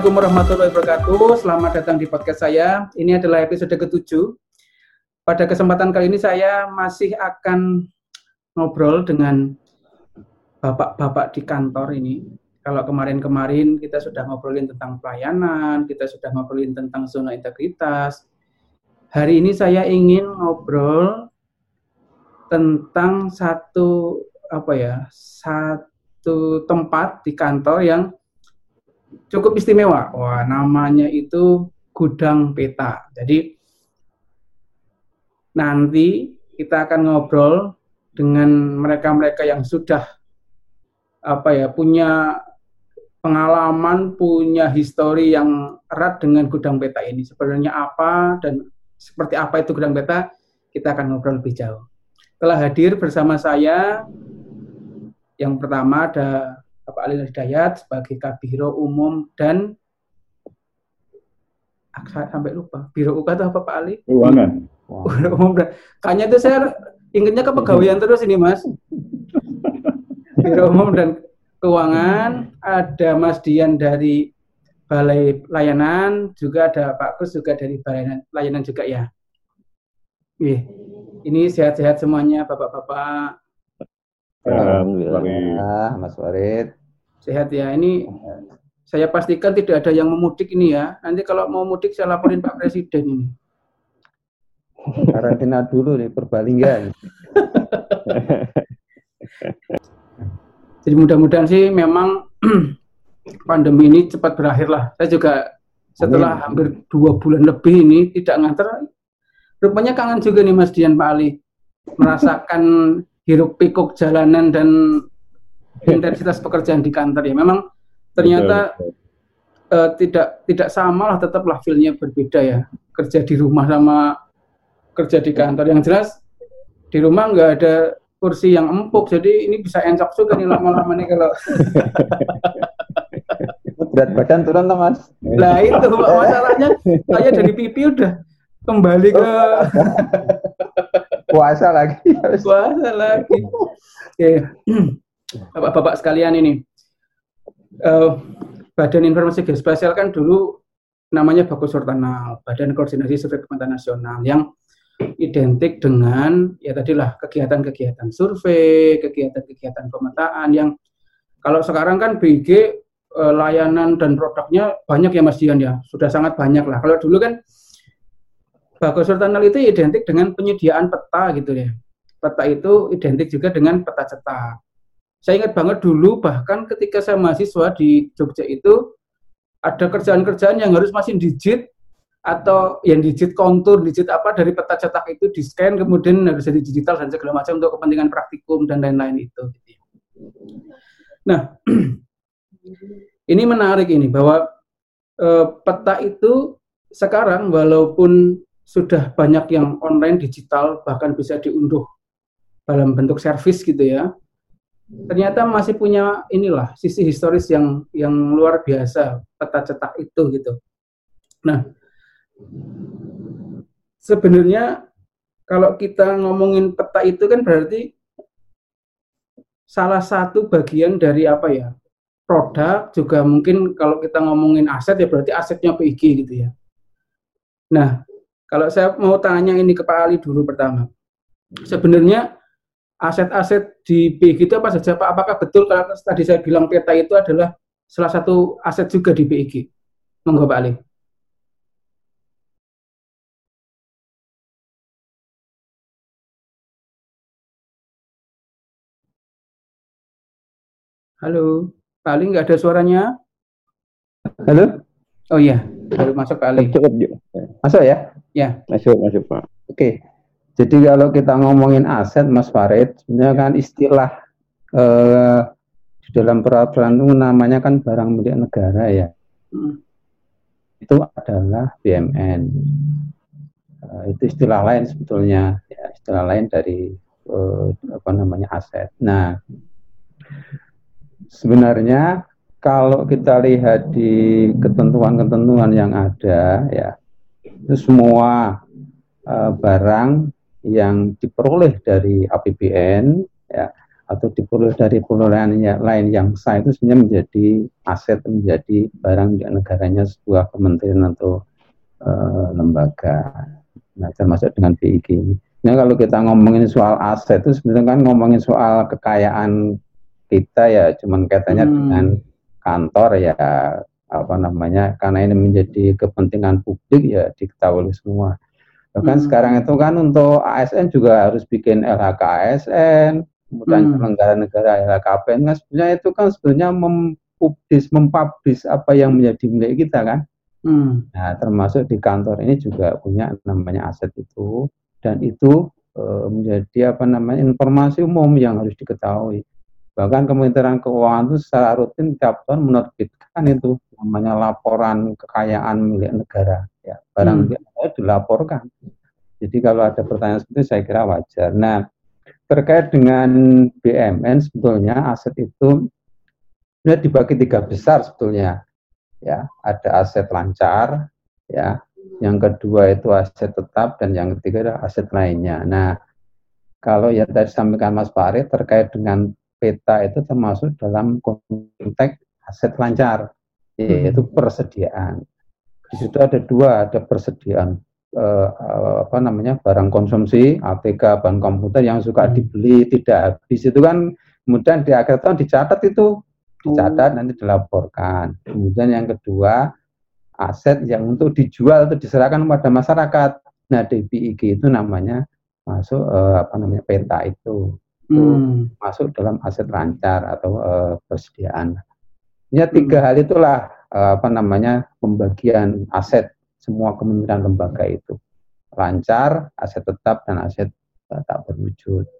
Assalamualaikum warahmatullahi wabarakatuh. Selamat datang di podcast saya. Ini adalah episode ketujuh. Pada kesempatan kali ini saya masih akan ngobrol dengan bapak-bapak di kantor ini. Kalau kemarin-kemarin kita sudah ngobrolin tentang pelayanan, kita sudah ngobrolin tentang zona integritas. Hari ini saya ingin ngobrol tentang satu apa ya, satu tempat di kantor yang cukup istimewa. Wah, namanya itu gudang peta. Jadi nanti kita akan ngobrol dengan mereka-mereka yang sudah apa ya punya pengalaman, punya histori yang erat dengan gudang peta ini. Sebenarnya apa dan seperti apa itu gudang peta, kita akan ngobrol lebih jauh. Telah hadir bersama saya yang pertama ada Bapak Ali Hidayat sebagai Kabiro Umum dan sampai lupa. Biro UK itu apa Pak Ali? Keuangan. Biro Umum. Kayaknya itu saya ingatnya ke pegawaian terus ini Mas. Biro Umum dan Keuangan, ada Mas Dian dari Balai Layanan, juga ada Pak Kus juga dari Balai Layanan juga ya. Ini sehat-sehat semuanya Bapak-bapak. Alhamdulillah, Mas Warid. Sehat ya. Ini saya pastikan tidak ada yang memudik ini ya. Nanti kalau mau mudik saya laporin Pak Presiden ini. Karantina dulu nih Perbalingga. Jadi mudah-mudahan sih memang pandemi ini cepat berakhir lah. Saya juga setelah Amin. hampir dua bulan lebih ini tidak nganter. Rupanya kangen juga nih Mas Dian Pak Ali merasakan hiruk pikuk jalanan dan intensitas pekerjaan di kantor ya. Memang ternyata betul, betul. Uh, tidak tidak sama lah tetaplah feelnya berbeda ya. Kerja di rumah sama kerja di kantor. Yang jelas di rumah nggak ada kursi yang empuk jadi ini bisa encok juga nih lama-lama nih kalau. Berat badan turun tuh mas. Nah itu masalahnya saya dari pipi udah kembali ke puasa lagi puasa lagi. Oke bapak-bapak sekalian ini uh, Badan Informasi Geospasial kan dulu namanya Bagus Surtanal, Badan Koordinasi Survei Pemerintahan Nasional yang identik dengan ya tadilah kegiatan-kegiatan survei, kegiatan-kegiatan pemetaan yang kalau sekarang kan BG eh, layanan dan produknya banyak ya Mas Dian ya, sudah sangat banyak lah. Kalau dulu kan Bagus Surtanal itu identik dengan penyediaan peta gitu ya. Peta itu identik juga dengan peta cetak saya ingat banget dulu bahkan ketika saya mahasiswa di Jogja itu ada kerjaan-kerjaan yang harus masih digit atau yang digit kontur, digit apa dari peta cetak itu di scan kemudian harus jadi digital dan segala macam untuk kepentingan praktikum dan lain-lain itu. Nah, ini menarik ini bahwa e, peta itu sekarang walaupun sudah banyak yang online digital bahkan bisa diunduh dalam bentuk servis gitu ya ternyata masih punya inilah sisi historis yang yang luar biasa peta cetak itu gitu. Nah, sebenarnya kalau kita ngomongin peta itu kan berarti salah satu bagian dari apa ya produk juga mungkin kalau kita ngomongin aset ya berarti asetnya PIG gitu ya. Nah, kalau saya mau tanya ini ke Pak Ali dulu pertama, sebenarnya aset-aset di BIG itu apa saja Pak? Apakah betul kalau tadi saya bilang peta itu adalah salah satu aset juga di BIG? Monggo Pak Ali. Halo, Pak Ali nggak ada suaranya? Halo? Oh iya, baru masuk Pak Ali. Cukup, masuk ya? Ya. Masuk, masuk Pak. Oke. Jadi kalau kita ngomongin aset, Mas Farid, sebenarnya kan istilah eh, di dalam peraturan itu namanya kan barang milik negara ya. Hmm. Itu adalah BMN. Eh, itu istilah lain sebetulnya, ya, istilah lain dari eh, apa namanya aset. Nah, sebenarnya kalau kita lihat di ketentuan-ketentuan yang ada, ya itu semua uh, barang yang diperoleh dari APBN ya atau diperoleh dari perolehan lain yang sah itu sebenarnya menjadi aset menjadi barang milik negaranya sebuah kementerian atau uh, lembaga. Nah, termasuk dengan BIG ini. Nah, kalau kita ngomongin soal aset itu sebenarnya kan ngomongin soal kekayaan kita ya cuman kaitannya hmm. dengan kantor ya apa namanya karena ini menjadi kepentingan publik ya diketahui semua bahkan hmm. sekarang itu kan untuk ASN juga harus bikin LHK ASN kemudian hmm. penyelenggara negara LHKPN kan sebenarnya itu kan sebenarnya mempublis mempublis apa yang menjadi milik kita kan hmm. nah termasuk di kantor ini juga punya namanya aset itu dan itu e, menjadi apa namanya informasi umum yang harus diketahui bahkan Kementerian Keuangan itu secara rutin tiap tahun menerbitkan itu namanya laporan kekayaan milik negara. Ya barang hmm. milik dilaporkan. Jadi kalau ada pertanyaan seperti itu saya kira wajar. Nah terkait dengan BMN sebetulnya aset itu sudah dibagi tiga besar sebetulnya. Ya ada aset lancar ya. Yang kedua itu aset tetap dan yang ketiga adalah aset lainnya. Nah kalau ya tadi sampaikan Mas Farid terkait dengan peta itu termasuk dalam konteks aset lancar yaitu hmm. persediaan. Di situ ada dua, ada persediaan eh, apa namanya barang konsumsi, ATK, bahan komputer yang suka hmm. dibeli tidak habis itu kan kemudian di akhir tahun dicatat itu dicatat nanti dilaporkan. Kemudian yang kedua aset yang untuk dijual atau diserahkan kepada masyarakat. Nah di PIG itu namanya masuk eh, apa namanya peta itu hmm. masuk dalam aset lancar atau eh, persediaan. Ya tiga hmm. hal itulah uh, apa namanya pembagian aset semua kementerian lembaga itu lancar, aset tetap dan aset uh, tak berwujud.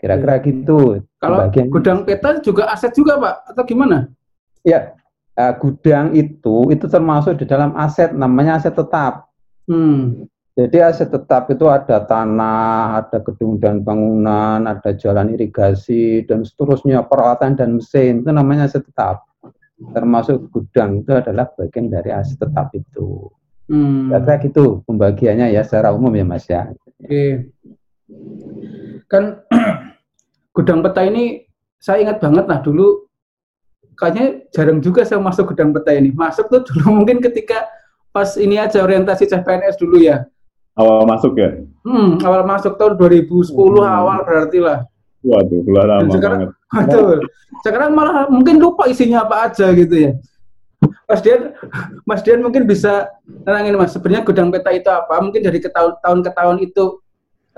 Kira-kira hmm. gitu. Kalau bagian gudang peta juga aset juga pak atau gimana? Ya uh, gudang itu itu termasuk di dalam aset namanya aset tetap. Hmm. Jadi aset tetap itu ada tanah, ada gedung dan bangunan, ada jalan irigasi dan seterusnya peralatan dan mesin itu namanya aset tetap termasuk gudang itu adalah bagian dari aset tetap itu. Hmm. Kira gitu pembagiannya ya secara umum ya Mas ya. Oke. Kan gudang peta ini saya ingat banget lah dulu kayaknya jarang juga saya masuk gudang peta ini. Masuk tuh dulu mungkin ketika pas ini aja orientasi CPNS dulu ya. Awal masuk ya? Hmm, awal masuk tahun 2010 hmm. awal berarti lah. Waduh, udah lama sekarang, banget. Betul. Sekarang malah mungkin lupa isinya apa aja gitu ya. Mas Dian, Mas Dian mungkin bisa nerangin Mas, sebenarnya gudang peta itu apa? Mungkin dari ke tahun, tahun ke tahun itu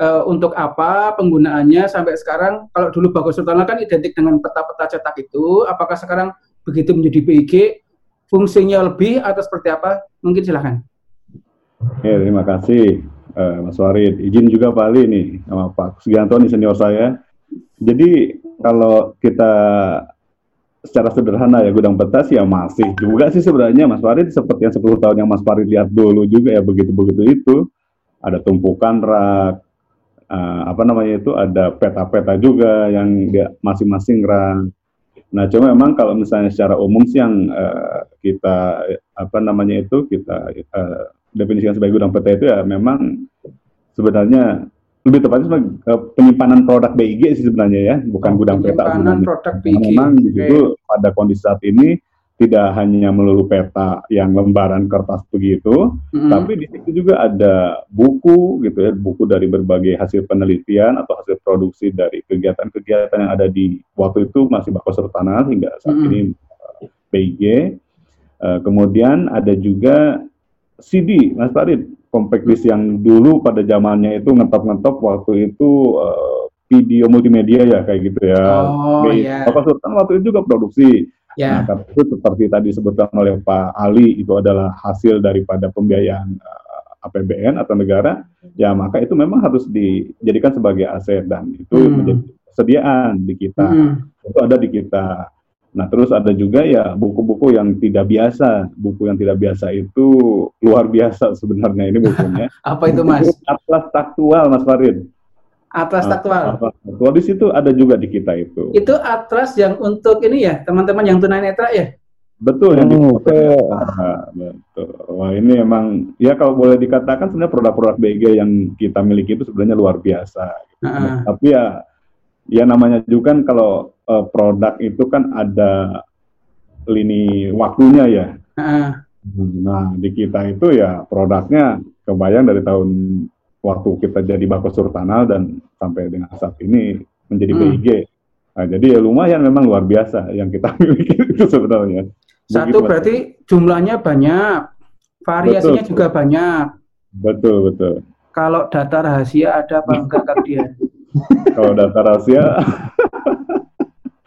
uh, untuk apa penggunaannya sampai sekarang? Kalau dulu Bagus Sultana kan identik dengan peta-peta cetak itu, apakah sekarang begitu menjadi PIG, fungsinya lebih atau seperti apa? Mungkin silahkan. Ya, terima kasih uh, Mas Warid. Izin juga Pak Ali nih sama Pak Sugianto nih senior saya jadi kalau kita secara sederhana ya gudang peta sih ya masih juga sih sebenarnya Mas Farid seperti yang 10 tahun yang Mas Farid lihat dulu juga ya begitu-begitu itu ada tumpukan rak uh, apa namanya itu ada peta-peta juga yang dia masing-masing rak. Nah cuma memang kalau misalnya secara umum sih yang uh, kita apa namanya itu kita uh, definisikan sebagai gudang peta itu ya memang sebenarnya lebih tepatnya sebagai uh, penyimpanan produk BIG sih sebenarnya ya, bukan oh, gudang peta. Penyimpanan produk BIG. Memang di situ okay. pada kondisi saat ini tidak hanya melulu peta yang lembaran kertas begitu, mm-hmm. tapi di situ juga ada buku gitu ya, buku dari berbagai hasil penelitian atau hasil produksi dari kegiatan-kegiatan yang ada di waktu itu masih Bakos Sertana hingga saat mm-hmm. ini uh, BIG. Uh, kemudian ada juga CD, Mas Farid, compact disc yang dulu pada zamannya itu ngetop-ngetop waktu itu uh, video multimedia ya kayak gitu ya. Oh iya. Bapak Sultan waktu itu juga produksi. Yeah. Nah, itu seperti tadi disebutkan oleh Pak Ali itu adalah hasil daripada pembiayaan uh, eh, APBN atau negara, ya maka itu memang harus dijadikan sebagai aset dan itu hmm. menjadi kesediaan di kita. Hmm. Itu ada di kita. Nah, terus ada juga ya buku-buku yang tidak biasa. Buku yang tidak biasa itu luar biasa sebenarnya ini bukunya. Apa itu, Mas? Atlas Taktual, Mas Farid. Atlas Taktual. Atlas Taktual di situ ada juga di kita itu. Itu atlas yang untuk ini ya, teman-teman yang tunanetra ya? Betul yang oh, betul. Nah, betul. Wah ini emang ya kalau boleh dikatakan sebenarnya produk-produk BG yang kita miliki itu sebenarnya luar biasa. Uh -uh. Nah, tapi ya ya namanya juga kan kalau uh, produk itu kan ada lini waktunya ya. Uh. Nah di kita itu ya produknya kebayang dari tahun waktu kita jadi Bako Surtanal dan sampai dengan saat ini menjadi hmm. BIG. Nah, jadi ya lumayan memang luar biasa yang kita miliki itu sebenarnya. Satu berarti jumlahnya banyak, variasinya betul. juga banyak. Betul betul. Kalau data rahasia ada apa enggak Kak Dian? Kalau data rahasia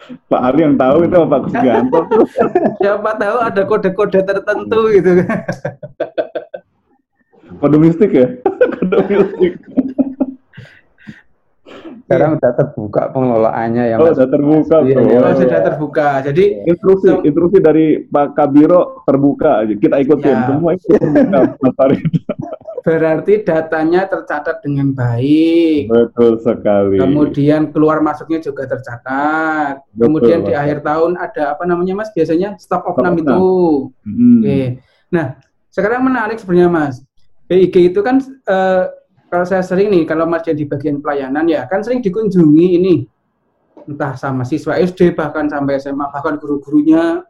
Pak Ali yang tahu itu Pak Kusgianto. Siapa tahu ada kode-kode tertentu gitu. Kode mistik ya? Kode mistik. Sekarang udah terbuka pengelolaannya yang Oh, sudah terbuka. Iya, oh, sudah terbuka. Jadi instruksi so, instruksi dari Pak Kabiro terbuka. Kita ikutin ya. semua itu Berarti datanya tercatat dengan baik. Betul sekali. Kemudian keluar masuknya juga tercatat. Betul, Kemudian di akhir tahun ada apa namanya Mas? Biasanya stock of name itu. Hmm. Oke. Nah, sekarang menarik sebenarnya Mas. BIG itu kan uh, kalau saya sering nih kalau Mas di bagian pelayanan ya kan sering dikunjungi ini entah sama siswa SD bahkan sampai SMA bahkan guru-gurunya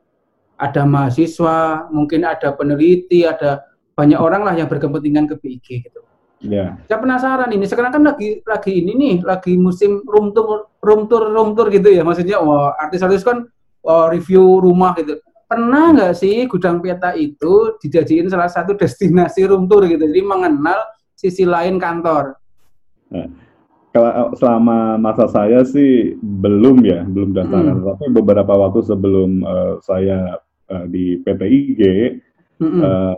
ada mahasiswa mungkin ada peneliti ada banyak orang lah yang berkepentingan ke BIG gitu. Iya. Yeah. Saya penasaran ini sekarang kan lagi lagi ini nih lagi musim room tour room tour room tour gitu ya maksudnya wah artis-artis kan wah, review rumah gitu pernah nggak sih gudang peta itu dijadiin salah satu destinasi room tour gitu jadi mengenal sisi lain kantor nah, kalau selama masa saya sih belum ya belum datang hmm. tapi beberapa waktu sebelum uh, saya uh, di PTIG hmm. uh,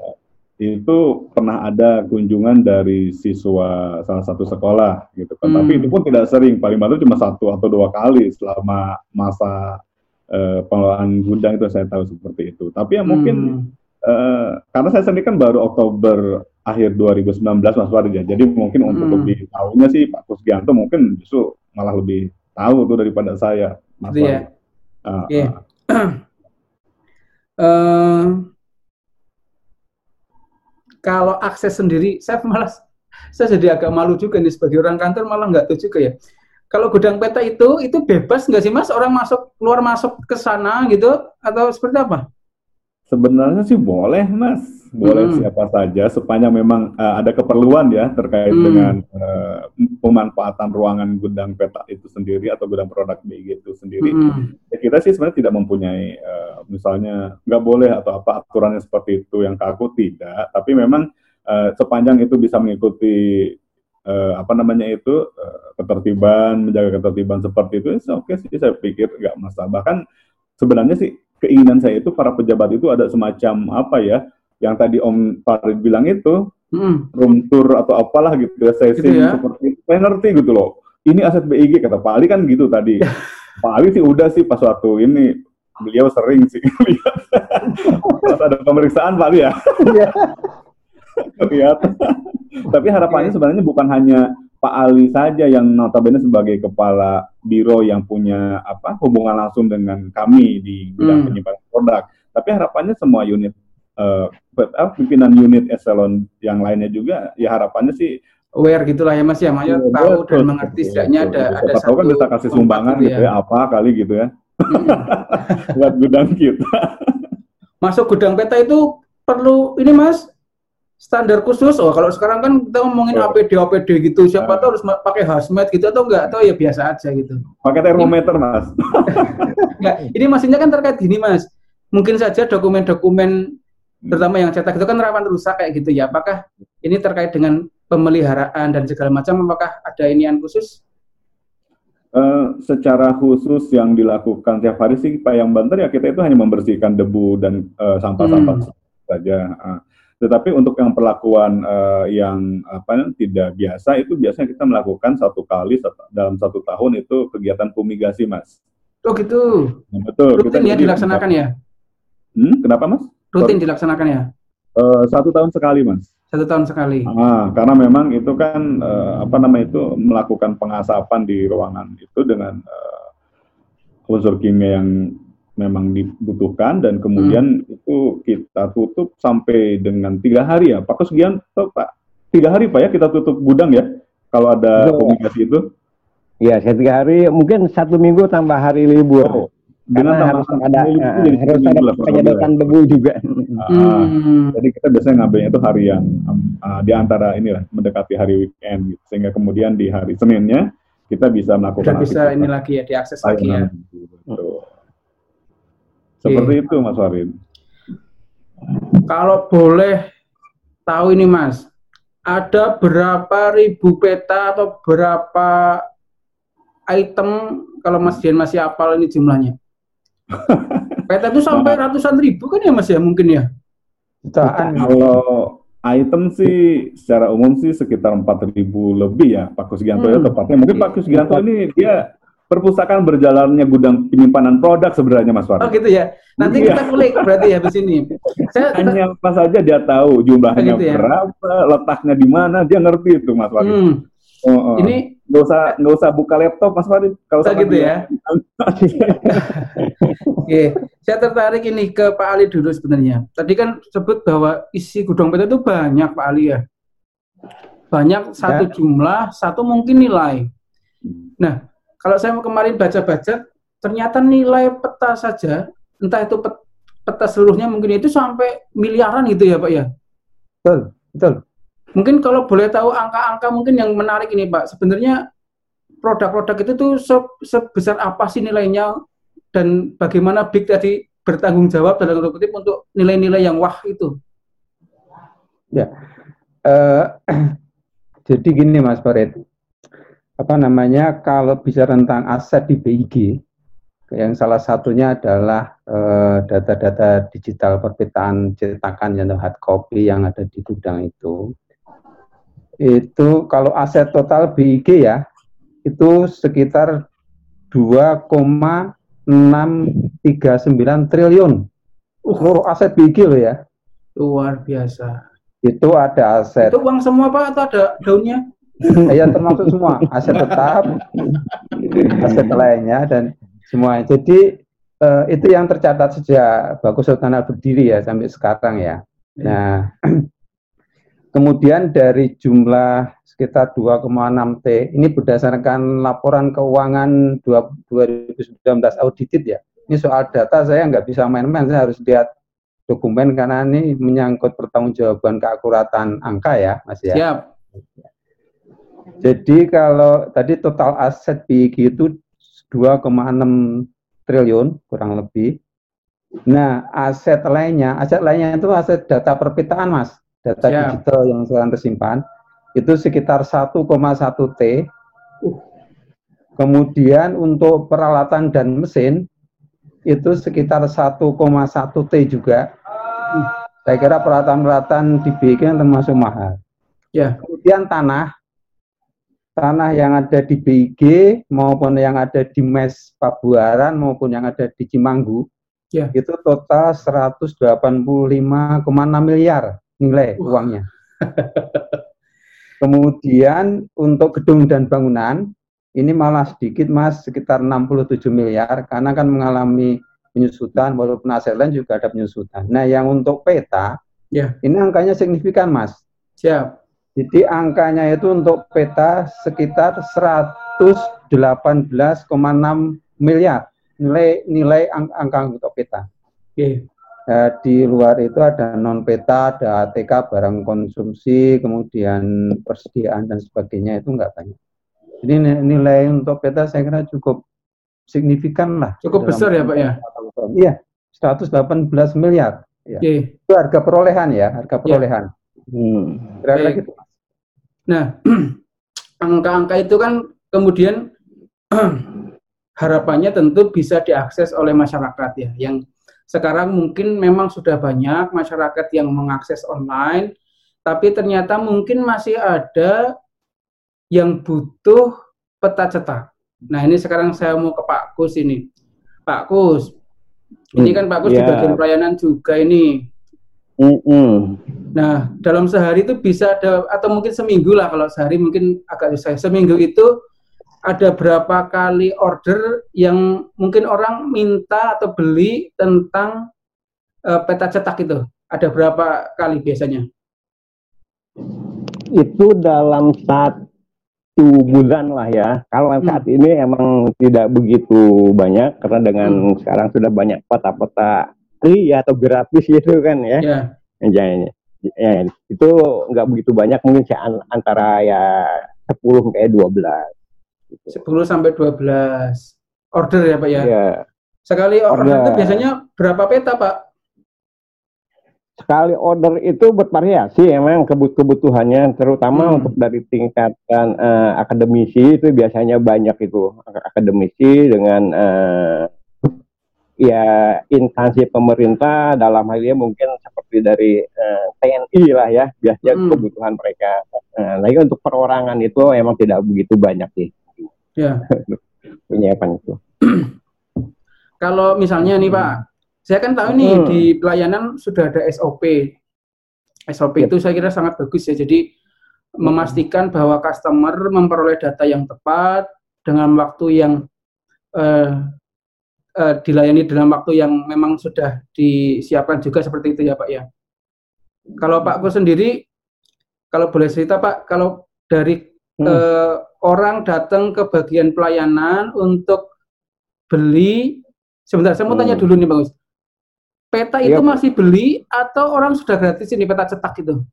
itu pernah ada kunjungan dari siswa salah satu sekolah gitu kan hmm. tapi itu pun tidak sering paling banyak cuma satu atau dua kali selama masa uh, pengelolaan gudang itu saya tahu seperti itu. Tapi ya mungkin hmm. uh, karena saya sendiri kan baru Oktober akhir 2019 Mas Farid ya. Jadi mungkin hmm. untuk lebih tahunya sih Pak Kusgianto mungkin justru malah lebih tahu tuh daripada saya Mas Farid. Yeah. Uh, yeah. uh, kalau akses sendiri, saya malah saya jadi agak malu juga nih sebagai orang kantor malah nggak tahu juga ya. Kalau gudang peta itu itu bebas nggak sih mas? Orang masuk keluar masuk ke sana gitu atau seperti apa? Sebenarnya sih boleh mas, boleh hmm. siapa saja sepanjang memang uh, ada keperluan ya terkait hmm. dengan uh, pemanfaatan ruangan gudang peta itu sendiri atau gudang produk BG itu sendiri. Hmm. Ya, kita sih sebenarnya tidak mempunyai uh, misalnya nggak boleh atau apa aturannya seperti itu yang kaku tidak, tapi memang uh, sepanjang itu bisa mengikuti uh, apa namanya itu uh, ketertiban menjaga ketertiban seperti itu oke okay sih saya pikir nggak masalah bahkan sebenarnya sih keinginan saya itu para pejabat itu ada semacam apa ya yang tadi Om Farid bilang itu hmm. room tour atau apalah gitu ya saya gitu ya? seperti saya ngerti gitu loh. Ini aset BIG kata Pak Ali kan gitu tadi. Pak Ali sih udah sih pas waktu ini. Beliau sering sih lihat. Pas ada pemeriksaan Pak Ali ya lihat tapi harapannya sebenarnya bukan hanya Pak Ali saja yang notabene sebagai kepala biro yang punya apa hubungan langsung dengan kami di bidang hmm. penyimpanan produk. Tapi harapannya semua unit uh, pimpinan unit eselon yang lainnya juga ya harapannya sih aware gitulah ya Mas ya, Mas ya, tahu dan mengerti setidaknya ada ada satu kan bisa kasih sumbangan gitu ya. ya apa kali gitu ya. Buat gudang kita. Masuk gudang peta itu perlu ini Mas standar khusus. Oh, kalau sekarang kan kita ngomongin oh. APD APD gitu. Siapa uh. tahu harus pakai hazmat gitu atau enggak atau ya biasa aja gitu. Pakai termometer, ini, Mas. enggak, ini maksudnya kan terkait gini, Mas. Mungkin saja dokumen-dokumen hmm. terutama yang cetak itu kan rawan rusak kayak gitu ya. Apakah ini terkait dengan pemeliharaan dan segala macam apakah ada inian khusus? Uh, secara khusus yang dilakukan tiap hari sih Pak yang Banter ya kita itu hanya membersihkan debu dan uh, sampah-sampah hmm. saja. Uh, tetapi untuk yang perlakuan uh, yang apa tidak biasa itu biasanya kita melakukan satu kali dalam satu tahun itu kegiatan fumigasi, Mas. Oh gitu. Nah, betul. Rutin kita ya dilaksanakan ya? Hmm, kenapa, Mas? Rutin dilaksanakan ya? Uh, satu tahun sekali, Mas. Satu tahun sekali. Ah, karena memang itu kan uh, apa namanya itu melakukan pengasapan di ruangan itu dengan uh, unsur kimia yang memang dibutuhkan dan kemudian hmm. itu kita tutup sampai dengan tiga hari ya Pak sekian Pak tiga hari Pak ya kita tutup gudang ya kalau ada ya. komunikasi itu Iya, tiga hari, mungkin satu minggu tambah hari libur. Oh, karena harus ada uh, harus ada penyedotan debu juga. Uh, hmm. Jadi kita biasanya ngambilnya itu hari yang uh, di antara inilah mendekati hari weekend, gitu. sehingga kemudian di hari Seninnya kita bisa melakukan. Dan bisa ini lagi ya diakses lagi ya. Betul. Seperti okay. itu Mas Warin. Kalau boleh tahu ini Mas, ada berapa ribu peta atau berapa item kalau Mas Dian masih apal ini jumlahnya? Peta itu sampai ratusan ribu kan ya Mas ya mungkin ya? Jutaan. Kalau item sih secara umum sih sekitar empat ribu lebih ya Pak Kusgianto ya hmm. ya tepatnya. Mungkin Pak Kusgianto ini dia perpustakaan berjalannya gudang penyimpanan produk sebenarnya Mas Warno. Oh gitu ya. Nanti iya. kita kulik berarti ya di sini. Saya hanya pas saja dia tahu jumlahnya oh, gitu ya? berapa, letaknya di mana, dia ngerti itu Mas Warno. Hmm. Oh, oh. Ini nggak usah nggak usah buka laptop Mas Farid kalau gitu ya. Oke, saya tertarik ini ke Pak Ali dulu sebenarnya. Tadi kan sebut bahwa isi gudang peta itu banyak Pak Ali ya. Banyak satu ya. jumlah, satu mungkin nilai. Nah, kalau saya kemarin baca-baca, ternyata nilai peta saja, entah itu peta seluruhnya mungkin itu sampai miliaran gitu ya Pak ya. Betul, betul. Mungkin kalau boleh tahu angka-angka mungkin yang menarik ini Pak, sebenarnya produk-produk itu tuh sebesar apa sih nilainya dan bagaimana Big tadi bertanggung jawab dalam tanda kutip untuk nilai-nilai yang wah itu? Ya, uh, jadi gini Mas Farid, apa namanya kalau bicara tentang aset di BIG, yang salah satunya adalah eh, data-data uh, digital perpetaan cetakan yang hard copy yang ada di gudang itu itu kalau aset total BIG ya itu sekitar 2,639 triliun. Uh, aset BIG loh ya. Luar biasa. Itu ada aset. Itu uang semua Pak atau ada daunnya? Ya termasuk semua aset tetap, aset lainnya dan semua. Jadi uh, itu yang tercatat sejak Bagus Sultan berdiri ya sampai sekarang ya. Nah, Kemudian dari jumlah sekitar 2,6 T, ini berdasarkan laporan keuangan 2019 audited ya. Ini soal data saya nggak bisa main-main, saya harus lihat dokumen karena ini menyangkut pertanggungjawaban keakuratan angka ya, Mas ya. Siap. Jadi kalau tadi total aset BIG itu 2,6 triliun kurang lebih. Nah, aset lainnya, aset lainnya itu aset data perpitaan, Mas data Siap. digital yang sekarang tersimpan itu sekitar 1,1 T. Kemudian untuk peralatan dan mesin itu sekitar 1,1 T juga. Saya kira peralatan-peralatan di BIG termasuk mahal. Ya. Kemudian tanah, tanah yang ada di BIG maupun yang ada di Mes Pabuaran maupun yang ada di Cimanggu, ya. itu total 185,6 miliar nilai uangnya. Kemudian untuk gedung dan bangunan ini malah sedikit mas sekitar 67 miliar karena kan mengalami penyusutan walaupun aset lain juga ada penyusutan. Nah yang untuk peta ya. ini angkanya signifikan mas. Siap. Jadi angkanya itu untuk peta sekitar 118,6 miliar nilai nilai angka untuk peta. Oke. Eh, di luar itu ada non peta, ada ATK barang konsumsi, kemudian persediaan dan sebagainya itu enggak banyak. Jadi nilai untuk peta saya kira cukup signifikan lah. Cukup besar ya Pak ya? Iya, 118 miliar. Ya. Okay. Itu harga perolehan ya, harga iya. perolehan. Ya. Hmm. Kira-kira gitu. Nah, angka-angka itu kan kemudian harapannya tentu bisa diakses oleh masyarakat ya, yang sekarang mungkin memang sudah banyak masyarakat yang mengakses online, tapi ternyata mungkin masih ada yang butuh peta cetak. Nah ini sekarang saya mau ke Pak Kus ini. Pak Kus, ini kan Pak Kus yeah. di bagian pelayanan juga ini. Mm -mm. Nah dalam sehari itu bisa ada atau mungkin seminggu lah kalau sehari mungkin agak susah. Seminggu itu ada berapa kali order yang mungkin orang minta atau beli tentang uh, peta cetak itu? Ada berapa kali biasanya? Itu dalam saat satu bulan lah ya. Kalau hmm. saat ini emang tidak begitu banyak karena dengan hmm. sekarang sudah banyak peta-peta free atau gratis gitu kan ya. Yeah. Ya, ya, itu nggak begitu banyak mungkin antara ya 10 kayak 12. Gitu. 10 sampai 12 order ya Pak ya? Iya. Sekali order, order itu biasanya berapa peta Pak? Sekali order itu bervariasi emang kebut kebutuhannya terutama hmm. untuk dari tingkatan uh, akademisi itu biasanya banyak itu akademisi dengan uh, ya instansi pemerintah dalam hal ini mungkin seperti dari uh, eh, TNI lah ya biasanya hmm. kebutuhan mereka. Nah, lagi untuk perorangan itu emang tidak begitu banyak sih. Ya. Penyiapan itu. Kalau misalnya nih Pak, saya kan tahu nih hmm. di pelayanan sudah ada SOP. SOP yep. itu saya kira sangat bagus ya. Jadi hmm. memastikan bahwa customer memperoleh data yang tepat dengan waktu yang uh, uh, dilayani dalam waktu yang memang sudah disiapkan juga seperti itu ya Pak ya. Kalau Pak Kus sendiri, kalau boleh cerita Pak, kalau dari hmm. uh, orang datang ke bagian pelayanan untuk beli Sebentar, saya mau hmm. tanya dulu nih Bang Peta itu yep. masih beli atau orang sudah gratis ini peta cetak itu?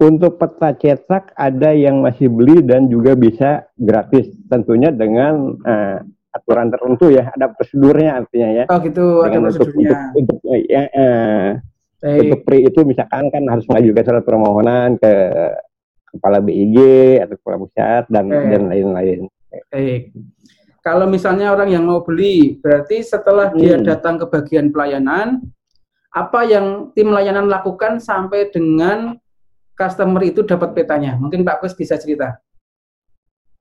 Untuk peta cetak ada yang masih beli dan juga bisa gratis, tentunya dengan uh, aturan tertentu ya, ada prosedurnya artinya ya. Oh gitu, dengan ada prosedurnya. Untuk, untuk, ya, uh, untuk pre itu misalkan kan harus mengajukan surat permohonan ke kepala BIG atau kepala pusat dan dan lain-lain. Baik kalau misalnya orang yang mau beli, berarti setelah hmm. dia datang ke bagian pelayanan, apa yang tim layanan lakukan sampai dengan customer itu dapat petanya? Mungkin Pak Kus bisa cerita.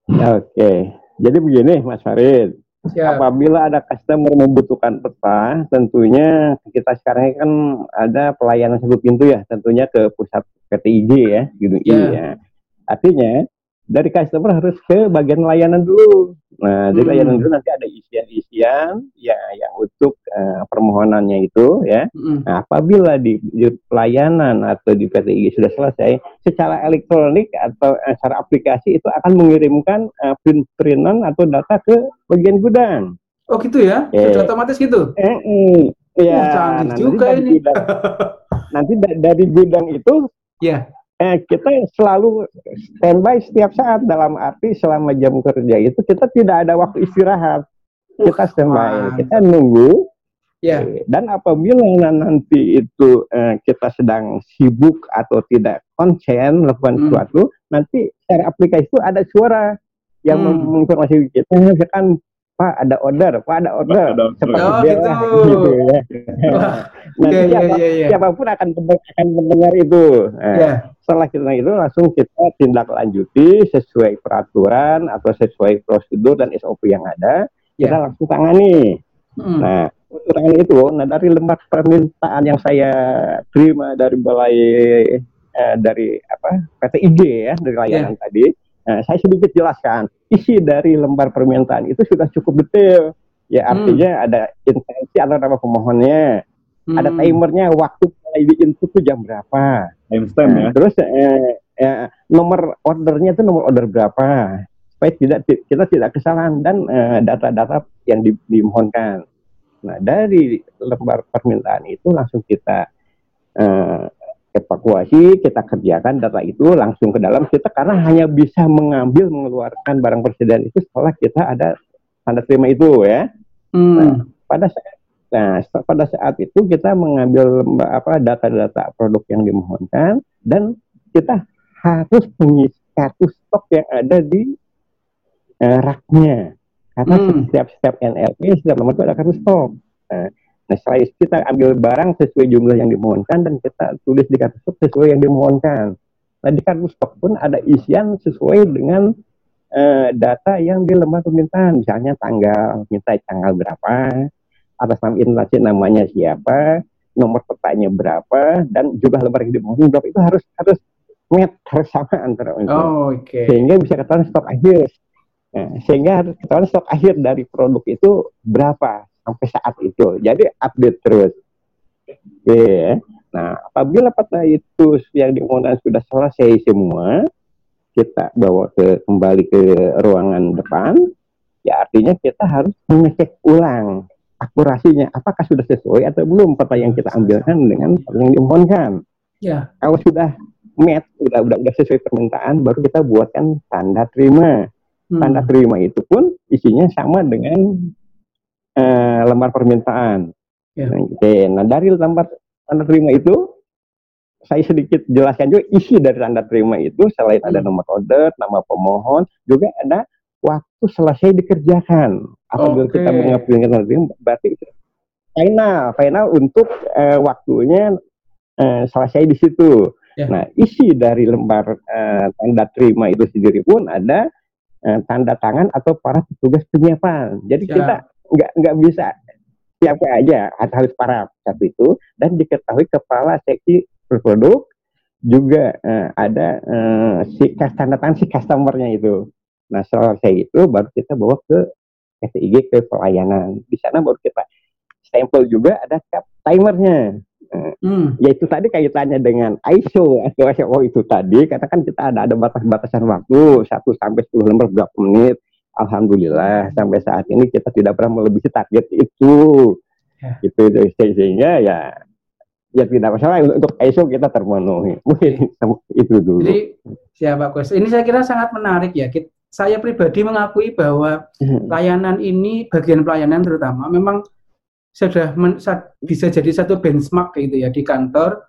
Oke, jadi begini Mas Farid. Siap. Apabila ada customer membutuhkan peta, tentunya kita sekarang ini kan ada pelayanan satu pintu ya, tentunya ke pusat PTIG ya, gitu ya. ya. Artinya dari customer harus ke bagian layanan dulu. Nah, hmm. di layanan dulu nanti ada isian-isian ya yang untuk uh, permohonannya itu ya. Hmm. Nah, apabila di, di pelayanan atau di PTIG sudah selesai, secara elektronik atau uh, secara aplikasi itu akan mengirimkan uh, print-printan atau data ke bagian gudang. Oh gitu ya? Eh. Sudah otomatis gitu? Eh, eh. Ya, oh, canggih nah, juga ini. Dari, nanti dari gudang itu ya eh, kita selalu standby setiap saat dalam arti selama jam kerja itu kita tidak ada waktu istirahat kita standby kita nunggu yeah. dan apabila nanti itu eh, kita sedang sibuk atau tidak konsen melakukan hmm. sesuatu nanti dari aplikasi itu ada suara yang hmm. menginformasi kita misalkan Pak ada order, Pak ada order. Seperti oh, gitu. gitu ya. Nanti yeah, siapa, yeah, yeah. siapa pun akan akan mendengar itu. Nah, yeah. Setelah kita itu langsung kita tindak lanjuti sesuai peraturan atau sesuai prosedur dan SOP yang ada, yeah. kita langsung tangani. Hmm. Nah, untuk tangani itu, nah dari lembar permintaan yang saya terima dari balai eh, dari apa PTIG ya dari layanan yeah. tadi, Nah, saya sedikit jelaskan isi dari lembar permintaan itu sudah cukup detail. Ya hmm. artinya hmm. ada intensi atau nama pemohonnya, hmm. ada timernya, waktu mulai di input itu jam berapa. Timestamp nah, ya. Terus eh, eh, nomor ordernya itu nomor order berapa, supaya tidak kita tidak kesalahan dan eh, data-data eh, yang di, dimohonkan. Nah dari lembar permintaan itu langsung kita eh, evakuasi, kita kerjakan data itu langsung ke dalam kita karena hanya bisa mengambil mengeluarkan barang persediaan itu setelah kita ada tanda terima itu ya. Hmm. Nah, pada saat nah pada saat itu kita mengambil apa data-data produk yang dimohonkan dan kita harus mengisi kartu stok yang ada di uh, raknya karena hmm. setiap setiap NLP setiap nomor itu ada kartu stok. Nah, Nah setelah itu kita ambil barang sesuai jumlah yang dimohonkan dan kita tulis di kartu stok sesuai yang dimohonkan. Nah di kartu stok pun ada isian sesuai dengan uh, data yang di lembar permintaan. Misalnya tanggal, minta tanggal berapa, atas nama instansi namanya siapa, nomor petanya berapa, dan jumlah lembar yang dimohonkan berapa itu harus harus harus sama antara itu. Oh, okay. Sehingga bisa ketahuan stok akhir. Nah, sehingga harus ketahuan stok akhir dari produk itu berapa sampai saat itu. Jadi update terus. Oke. Ya. Nah, apabila peta itu yang diumumkan sudah selesai semua, kita bawa ke kembali ke ruangan depan, ya artinya kita harus mengecek ulang akurasinya apakah sudah sesuai atau belum peta yang kita ambilkan dengan yang dimohonkan. Ya. Kalau sudah met, sudah udah udah sesuai permintaan, baru kita buatkan tanda terima. Hmm. Tanda terima itu pun isinya sama dengan uh, lembar permintaan. Ya. Oke, nah dari lembar tanda terima itu saya sedikit jelaskan juga isi dari tanda terima itu selain ada hmm. nomor order, nama pemohon, juga ada waktu selesai dikerjakan. Apabila okay. kita mengaplikasikan tanda terima, berarti itu final, final untuk uh, waktunya uh, selesai di situ. Yeah. Nah, isi dari lembar uh, tanda terima itu sendiri pun ada uh, tanda tangan atau para petugas penyiapan. Jadi yeah. kita nggak nggak bisa siapa aja harus para satu itu dan diketahui kepala seksi produk juga uh, ada uh, si tanda tangan si customernya itu. Nah selesai itu baru kita bawa ke SIG ke pelayanan. Di sana baru kita stempel juga ada cap timernya. Uh, hmm. Yaitu tadi kaitannya dengan ISO atau SO itu tadi, katakan kita ada ada batas-batasan waktu satu sampai sepuluh lembar berapa menit. Alhamdulillah sampai saat ini kita tidak pernah melebihi target itu. Ya. Gitu sehingga ya ya tidak masalah untuk ISO kita terpenuhi. Mungkin itu dulu. Jadi siapa Gus? Ini saya kira sangat menarik ya. Saya pribadi mengakui bahwa hmm. layanan ini bagian pelayanan terutama memang sudah men, bisa jadi satu benchmark gitu ya di kantor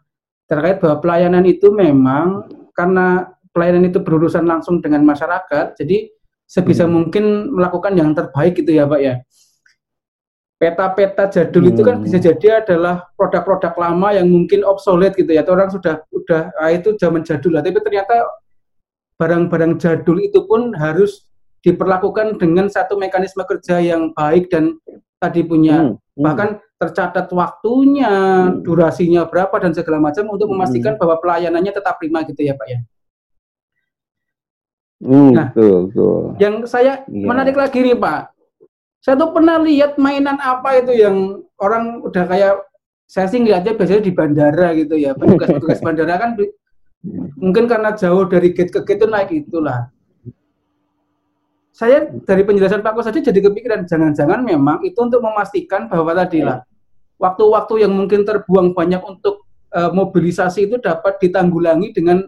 terkait bahwa pelayanan itu memang karena pelayanan itu berurusan langsung dengan masyarakat, jadi sebisa hmm. mungkin melakukan yang terbaik gitu ya Pak ya peta-peta jadul hmm. itu kan bisa hmm. jadi adalah produk-produk lama yang mungkin obsolete gitu ya. Atau orang sudah udah ah, itu zaman jadul lah. Tapi ternyata barang-barang jadul itu pun harus diperlakukan dengan satu mekanisme kerja yang baik dan tadi punya hmm. Hmm. bahkan tercatat waktunya, hmm. durasinya berapa dan segala macam untuk memastikan hmm. bahwa pelayanannya tetap prima gitu ya Pak ya. Hmm, nah, betul, betul. yang saya yeah. menarik lagi nih Pak, saya tuh pernah lihat mainan apa itu yang orang udah kayak saya sih ngeliatnya biasanya di bandara gitu ya. Petugas-petugas bandara kan mungkin karena jauh dari gate ke gate itu naik itulah. Saya dari penjelasan Pak Kos saja jadi kepikiran jangan-jangan memang itu untuk memastikan bahwa tadi lah waktu-waktu yang mungkin terbuang banyak untuk uh, mobilisasi itu dapat ditanggulangi dengan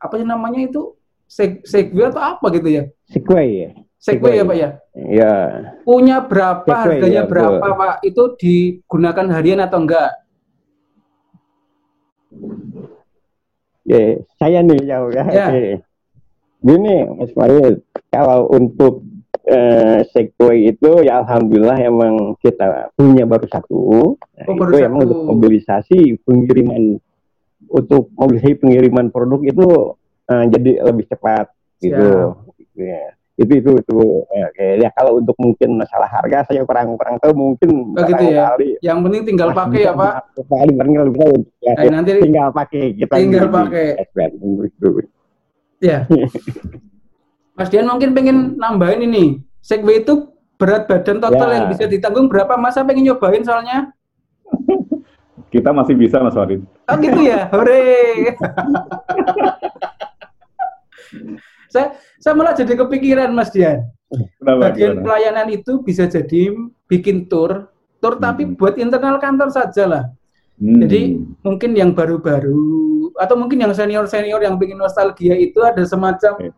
apa sih namanya itu segway atau apa gitu ya? Segway ya. Segway ya Pak ya? Iya. Punya berapa, Segway, harganya ya, berapa bu. Pak? Itu digunakan harian atau enggak? Ya, saya nih jauh ya. ya. Gini Mas Farid, kalau untuk eh, Segway itu ya alhamdulillah emang kita punya baru satu. Oh, baru itu satu. emang untuk mobilisasi pengiriman untuk mobilisasi pengiriman produk itu uh, jadi lebih cepat gitu. Ya itu itu itu. Ya, ya kalau untuk mungkin masalah harga saya kurang kurang tahu mungkin oh, gitu ya. Kali. yang penting tinggal pakai ya pak. Paling tinggal ya, eh, nanti tinggal pakai kita tinggal pakai. Ya. Mas Dian mungkin pengen nambahin ini. Segway itu berat badan total ya. yang bisa ditanggung berapa? Masa pengen nyobain soalnya. Kita masih bisa Mas Warid oh gitu ya. Hore saya saya malah jadi kepikiran Mas Dian. Kenapa, Bagian gimana? pelayanan itu bisa jadi bikin tour, tour hmm. tapi buat internal kantor saja lah. Hmm. Jadi mungkin yang baru-baru atau mungkin yang senior-senior yang bikin nostalgia itu ada semacam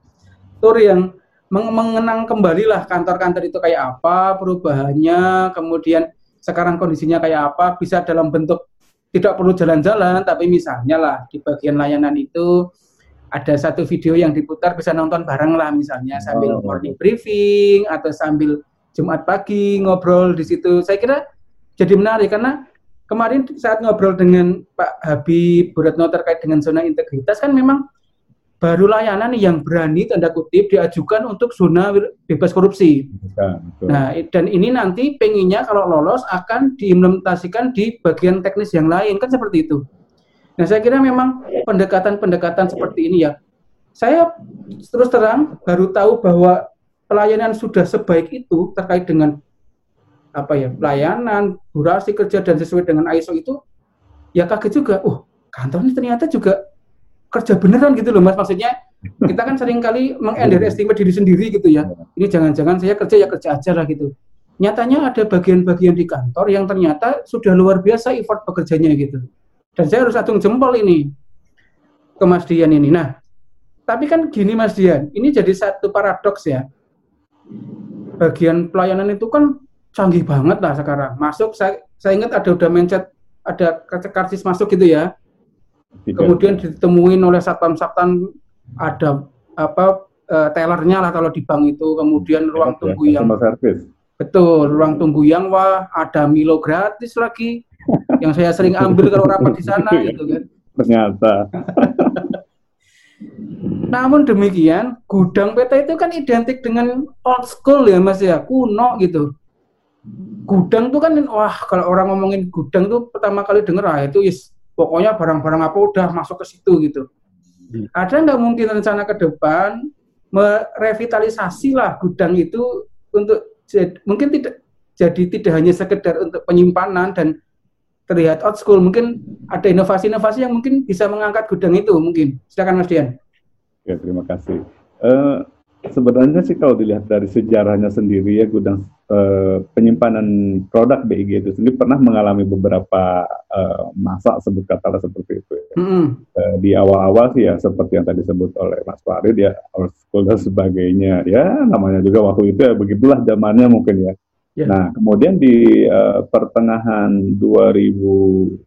tour yang meng mengenang kembali lah kantor-kantor itu kayak apa perubahannya, kemudian sekarang kondisinya kayak apa, bisa dalam bentuk tidak perlu jalan-jalan, tapi misalnya lah di bagian layanan itu ada satu video yang diputar bisa nonton bareng lah misalnya sambil oh. morning briefing atau sambil Jumat pagi ngobrol di situ. Saya kira jadi menarik karena kemarin saat ngobrol dengan Pak Habib Buratno terkait dengan zona integritas kan memang baru layanan yang berani tanda kutip diajukan untuk zona bebas korupsi. Ya, Nah, dan ini nanti penginnya kalau lolos akan diimplementasikan di bagian teknis yang lain kan seperti itu. Nah, saya kira memang pendekatan-pendekatan seperti ini ya. Saya terus terang baru tahu bahwa pelayanan sudah sebaik itu terkait dengan apa ya pelayanan, durasi kerja dan sesuai dengan ISO itu ya kaget juga. Oh, kantor ini ternyata juga kerja beneran gitu loh mas. Maksudnya kita kan sering kali mengunderestimate diri sendiri gitu ya. Ini jangan-jangan saya kerja ya kerja aja lah gitu. Nyatanya ada bagian-bagian di kantor yang ternyata sudah luar biasa effort pekerjanya gitu. Dan saya harus atung jempol ini ke Mas Dian ini. Nah, tapi kan gini Mas Dian, ini jadi satu paradoks ya. Bagian pelayanan itu kan canggih banget lah sekarang. Masuk, saya, saya ingat ada udah mencet, ada karcis masuk gitu ya. Kemudian ditemuin oleh satpam-satpam ada apa uh, tellernya lah kalau di bank itu kemudian ruang ya, tunggu yang service. betul ruang tunggu yang wah ada Milo gratis lagi yang saya sering ambil kalau rapat di sana ya. gitu kan. Ternyata. Namun demikian gudang peta itu kan identik dengan old school ya mas ya. Kuno gitu. Gudang tuh kan wah kalau orang ngomongin gudang tuh pertama kali denger ah itu is pokoknya barang-barang apa udah masuk ke situ gitu. Hmm. Ada nggak mungkin rencana ke depan merevitalisasi lah gudang itu untuk mungkin tidak jadi tidak hanya sekedar untuk penyimpanan dan terlihat old school mungkin ada inovasi-inovasi yang mungkin bisa mengangkat gudang itu mungkin silakan Mas Dian. Ya terima kasih. Uh, sebenarnya sih kalau dilihat dari sejarahnya sendiri ya gudang uh, penyimpanan produk BIG itu sendiri pernah mengalami beberapa uh, masa sebut kata seperti itu. Ya. Mm uh, di awal-awal sih ya seperti yang tadi disebut oleh Mas Farid ya old school dan sebagainya ya namanya juga waktu itu ya begitulah zamannya mungkin ya. Yeah. Nah kemudian di uh, pertengahan 2000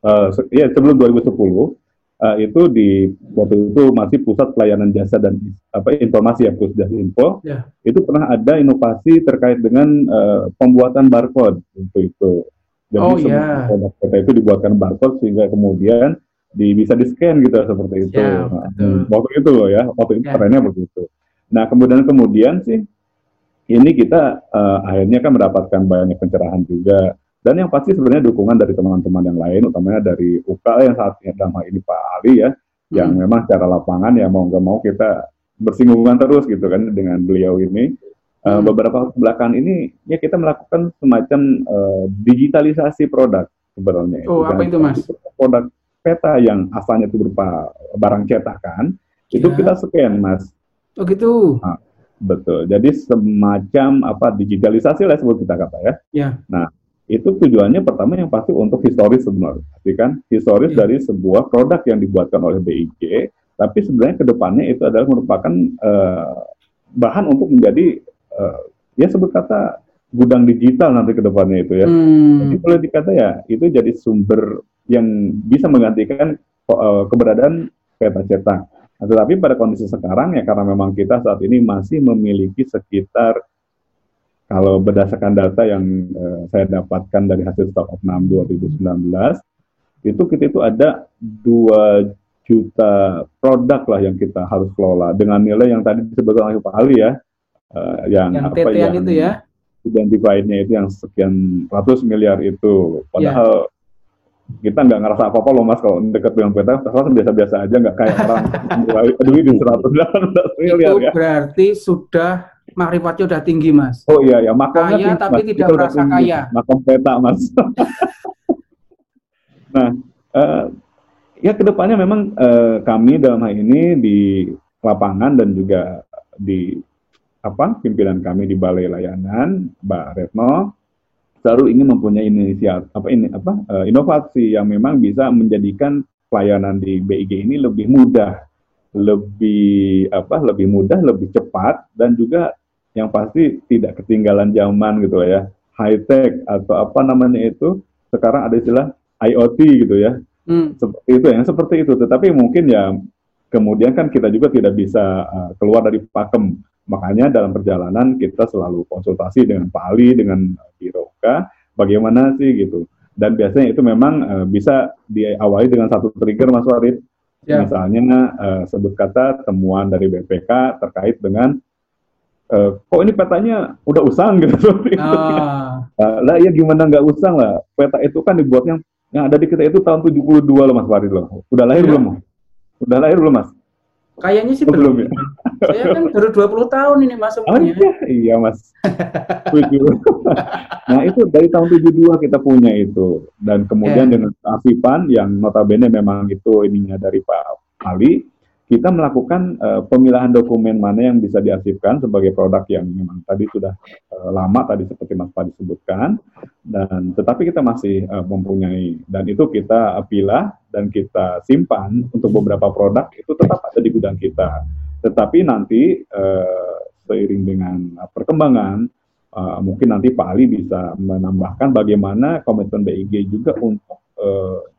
uh, ya sebelum 2010 uh, itu di waktu itu masih pusat pelayanan jasa dan apa informasi ya pusat info yeah. itu pernah ada inovasi terkait dengan uh, pembuatan barcode untuk itu jadi oh, yeah. produk kita itu dibuatkan barcode sehingga kemudian di, bisa di scan gitu seperti itu yeah, nah, waktu itu loh ya waktu itu yeah. trennya begitu nah kemudian kemudian sih ini kita uh, akhirnya kan mendapatkan banyak pencerahan juga dan yang pasti sebenarnya dukungan dari teman-teman yang lain, utamanya dari UKA yang saat ini dalam hal ini Pak Ali ya, hmm. yang memang secara lapangan ya mau nggak mau kita bersinggungan terus gitu kan dengan beliau ini. Eh, hmm. Uh, beberapa belakang ini ya kita melakukan semacam uh, digitalisasi produk sebenarnya. Oh apa itu mas? Produk peta yang asalnya itu berupa barang cetakan, ya. itu kita scan mas. Oh gitu. Nah, betul. Jadi semacam apa digitalisasi lah sebut kita kata ya. Ya. Nah itu tujuannya pertama yang pasti untuk historis sebenarnya, kan historis yeah. dari sebuah produk yang dibuatkan oleh BIG, tapi sebenarnya ke depannya itu adalah merupakan uh, bahan untuk menjadi uh, ya sebut kata gudang digital nanti ke depannya itu ya. Hmm. Jadi boleh dikata ya itu jadi sumber yang bisa menggantikan uh, keberadaan peta cetak. Nah, tetapi pada kondisi sekarang ya karena memang kita saat ini masih memiliki sekitar kalau berdasarkan data yang uh, saya dapatkan dari hasil Stock of NAM 2019, itu kita itu ada 2 juta produk lah yang kita harus kelola. Dengan nilai yang tadi disebutkan oleh Pak Ali ya, uh, yang, yang apa yang itu ya, identified-nya itu yang sekian ratus miliar itu, padahal ya kita nggak ngerasa apa-apa loh mas kalau deket dengan peta, terus biasa-biasa aja nggak kayak orang duit di seratus miliar itu ya. berarti sudah makrifatnya udah tinggi mas. Oh iya ya, makamnya kaya tapi mas, tidak merasa kaya. Makam peta mas. nah, uh, ya ke depannya memang uh, kami dalam hal ini di lapangan dan juga di apa pimpinan kami di balai layanan Mbak Retno selalu ingin mempunyai inisiatif apa ini apa uh, inovasi yang memang bisa menjadikan pelayanan di BIG ini lebih mudah lebih apa lebih mudah lebih cepat dan juga yang pasti tidak ketinggalan zaman gitu ya. High tech atau apa namanya itu sekarang ada istilah IoT gitu ya. Hmm. seperti itu yang seperti itu. Tetapi mungkin ya kemudian kan kita juga tidak bisa uh, keluar dari pakem makanya dalam perjalanan kita selalu konsultasi dengan Pak Ali dengan Biroka bagaimana sih gitu. Dan biasanya itu memang uh, bisa diawali dengan satu trigger Mas Warid ya. misalnya uh, sebut kata temuan dari BPK terkait dengan Uh, kok ini petanya udah usang gitu seperti ah. Uh, lah ya gimana nggak usang lah. Peta itu kan dibuatnya yang ada di kita itu tahun 72 loh Mas Farid loh. Udah lahir ya. belum? Udah lahir belum Mas? Kayaknya sih belum, belum. ya saya kan baru 20 tahun ini Mas oh, iya, iya Mas. Nah itu dari tahun 72 kita punya itu. Dan kemudian yeah. dengan Asipan yang notabene memang itu ininya dari Pak Ali kita melakukan uh, pemilahan dokumen mana yang bisa diarsipkan sebagai produk yang memang tadi sudah uh, lama tadi seperti Mas Pak disebutkan dan tetapi kita masih uh, mempunyai. Dan itu kita pilah dan kita simpan untuk beberapa produk itu tetap ada di gudang kita. Tetapi nanti uh, seiring dengan perkembangan uh, mungkin nanti Pak Ali bisa menambahkan bagaimana komitmen BIG juga untuk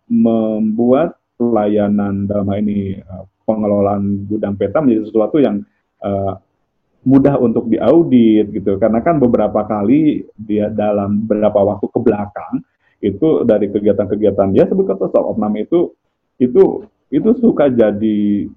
membuat pelayanan dalam ini pengelolaan gudang peta menjadi sesuatu yang mudah untuk diaudit gitu. Karena kan beberapa kali dia dalam beberapa waktu ke belakang itu dari kegiatan-kegiatan ya sebut kata stop of nama itu itu itu suka jadi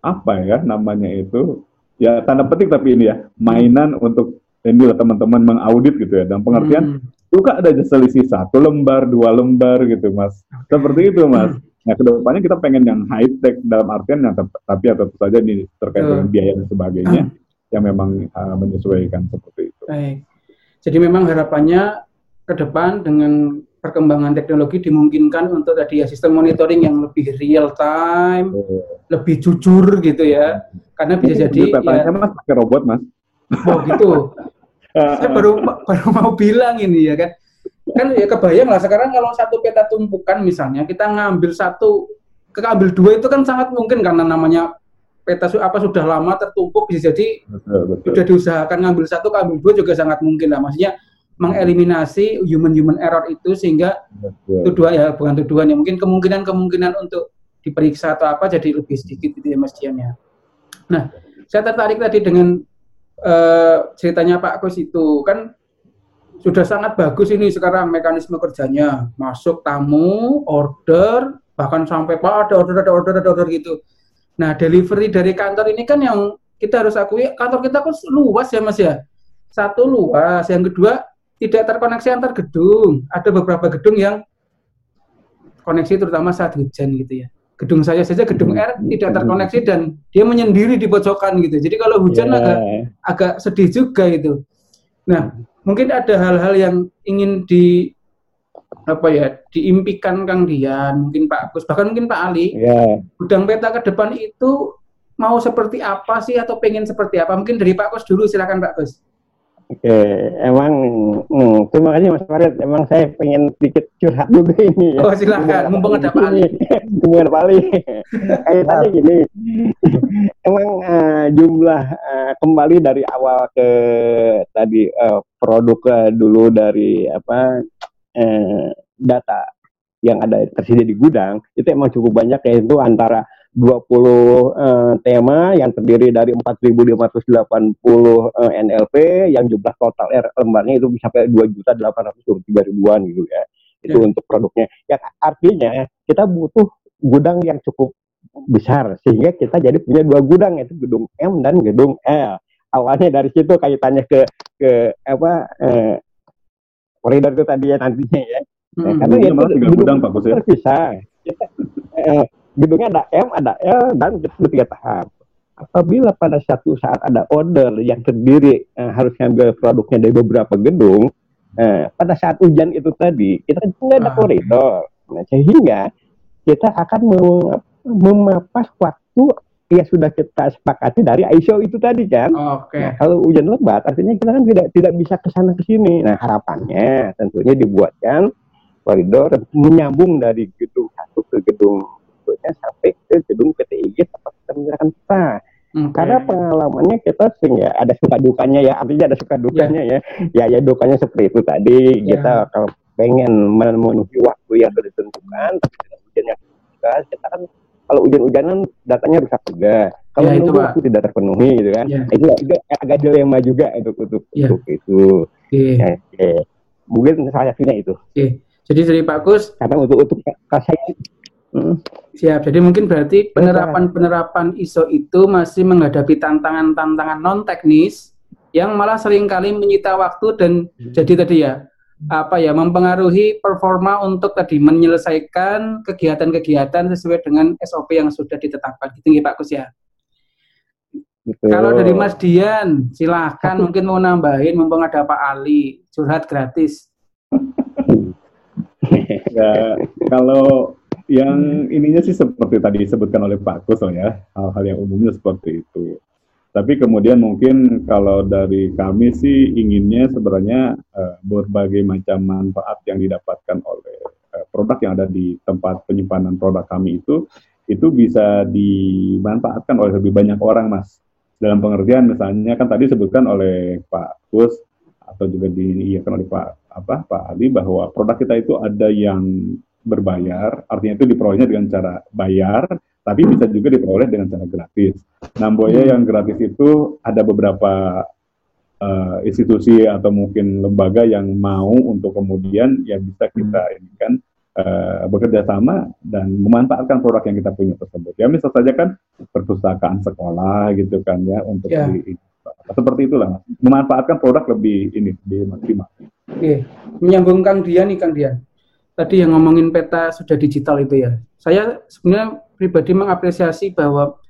apa ya namanya itu ya tanda petik tapi ini ya mainan untuk ini teman-teman mengaudit gitu ya dan pengertian hmm. suka ada selisih satu lembar dua lembar gitu mas seperti itu mas hmm. Nah, ke depannya kita pengen yang high tech dalam artian yang tapi ya tentu saja ini terkait dengan biaya dan sebagainya yang memang uh, menyesuaikan seperti itu. Baik. Jadi memang harapannya ke depan dengan perkembangan teknologi dimungkinkan untuk tadi ya sistem monitoring yang lebih real time, oh. lebih jujur gitu ya. Karena bisa jadi ya, mas pakai robot mas. Oh gitu. Saya baru baru mau bilang ini ya kan kan ya kebayang lah sekarang kalau satu peta tumpukan misalnya kita ngambil satu ke ambil dua itu kan sangat mungkin karena namanya peta apa sudah lama tertumpuk bisa jadi betul, betul. sudah diusahakan ngambil satu ke ambil dua juga sangat mungkin lah maksudnya mengeliminasi human human error itu sehingga tuduhan ya bukan tuduhan ya mungkin kemungkinan kemungkinan untuk diperiksa atau apa jadi lebih sedikit itu ya Mas Dian ya. Nah saya tertarik tadi dengan uh, ceritanya Pak Kus itu. Kan sudah sangat bagus ini sekarang mekanisme kerjanya. Masuk tamu order bahkan sampai pak ada order ada order ada order gitu. Nah delivery dari kantor ini kan yang kita harus akui kantor kita kan luas ya mas ya. Satu luas yang kedua tidak terkoneksi antar gedung ada beberapa gedung yang koneksi terutama saat hujan gitu ya gedung saya saja gedung R tidak terkoneksi dan dia menyendiri di pojokan gitu jadi kalau hujan yeah. agak agak sedih juga itu nah mungkin ada hal-hal yang ingin di apa ya diimpikan Kang Dian, mungkin Pak Agus, bahkan mungkin Pak Ali. Yeah. Gudang peta ke depan itu mau seperti apa sih atau pengen seperti apa? Mungkin dari Pak Agus dulu, silakan Pak Agus. Oke, emang hmm, terima kasih Mas Farid. Emang saya pengen sedikit curhat juga ini. Ya. Oh silakan, mumpung ada Pak Ali. Mumpung Pak Ali. Kayak tadi gini, emang uh, jumlah uh, kembali dari awal ke tadi uh, produk uh, dulu dari apa uh, data yang ada tersedia di gudang itu emang cukup banyak yaitu antara 20 uh, tema yang terdiri dari 4.580 uh, NLP yang jumlah total R lembarnya itu bisa sampai 2.823 ribuan gitu ya. Itu ya. untuk produknya. Ya artinya kita butuh gudang yang cukup besar sehingga kita jadi punya dua gudang yaitu gedung M dan gedung L. Awalnya dari situ kaitannya ke ke apa eh, koridor itu tadi ya nantinya ya. Hmm, karena ya itu gudang Pak Bos ya. Terpisah. eh, gedungnya ada M, ada L, dan tiga tahap. Apabila pada satu saat ada order yang terdiri eh, harus ngambil produknya dari beberapa gedung, eh, pada saat hujan itu tadi kita kan tidak ada ah. koridor, nah, sehingga kita akan memapas waktu yang sudah kita sepakati dari ISO itu tadi kan. Okay. Nah, kalau hujan lebat, artinya kita kan tidak tidak bisa ke sana ke sini. Nah harapannya tentunya dibuatkan koridor menyambung dari gedung satu ke gedung berikutnya sampai ke gedung PTIG tempat kita menyerahkan peta. Okay. Karena pengalamannya kita sering ya ada suka dukanya ya artinya ada suka dukanya yeah. ya ya ya dukanya seperti itu tadi yeah. kita kalau pengen memenuhi waktu yang sudah ditentukan tapi dengan hujan yang juga kita kan kalau hujan-hujanan datanya rusak juga kalau yeah, itu waktu tidak terpenuhi gitu kan yeah. itu juga agak dilema juga untuk untuk, yeah. untuk itu okay. ya, ya. mungkin salah satunya itu okay. jadi dari Pak Gus karena untuk untuk saya Hmm. Siap. Jadi mungkin berarti penerapan-penerapan ISO itu masih menghadapi tantangan-tantangan non teknis yang malah sering kali menyita waktu dan hmm. jadi tadi ya apa ya mempengaruhi performa untuk tadi menyelesaikan kegiatan-kegiatan sesuai dengan SOP yang sudah ditetapkan. Gitu Pak Kus ya. Betul. Kalau dari Mas Dian, silahkan mungkin mau nambahin mumpung ada Pak Ali, curhat gratis. ya, kalau yang ininya sih seperti tadi disebutkan oleh Pak Kus ya, hal-hal yang umumnya seperti itu. Tapi kemudian mungkin kalau dari kami sih inginnya sebenarnya uh, berbagai macam manfaat yang didapatkan oleh uh, produk yang ada di tempat penyimpanan produk kami itu itu bisa dimanfaatkan oleh lebih banyak orang, Mas. Dalam pengertian misalnya kan tadi disebutkan oleh Pak Kus atau juga diiyakan oleh Pak apa Pak Ali bahwa produk kita itu ada yang berbayar, artinya itu diperolehnya dengan cara bayar, tapi bisa juga diperoleh dengan cara gratis. Nah, Boya yang gratis itu ada beberapa uh, institusi atau mungkin lembaga yang mau untuk kemudian ya bisa kita hmm. ini kan uh, bekerja sama dan memanfaatkan produk yang kita punya tersebut. Ya misal saja kan perpustakaan sekolah gitu kan ya untuk yeah. di, seperti itulah memanfaatkan produk lebih ini lebih maksimal. Oke, menyambung Kang Dian nih Kang Dian tadi yang ngomongin peta sudah digital itu ya. Saya sebenarnya pribadi mengapresiasi bahwa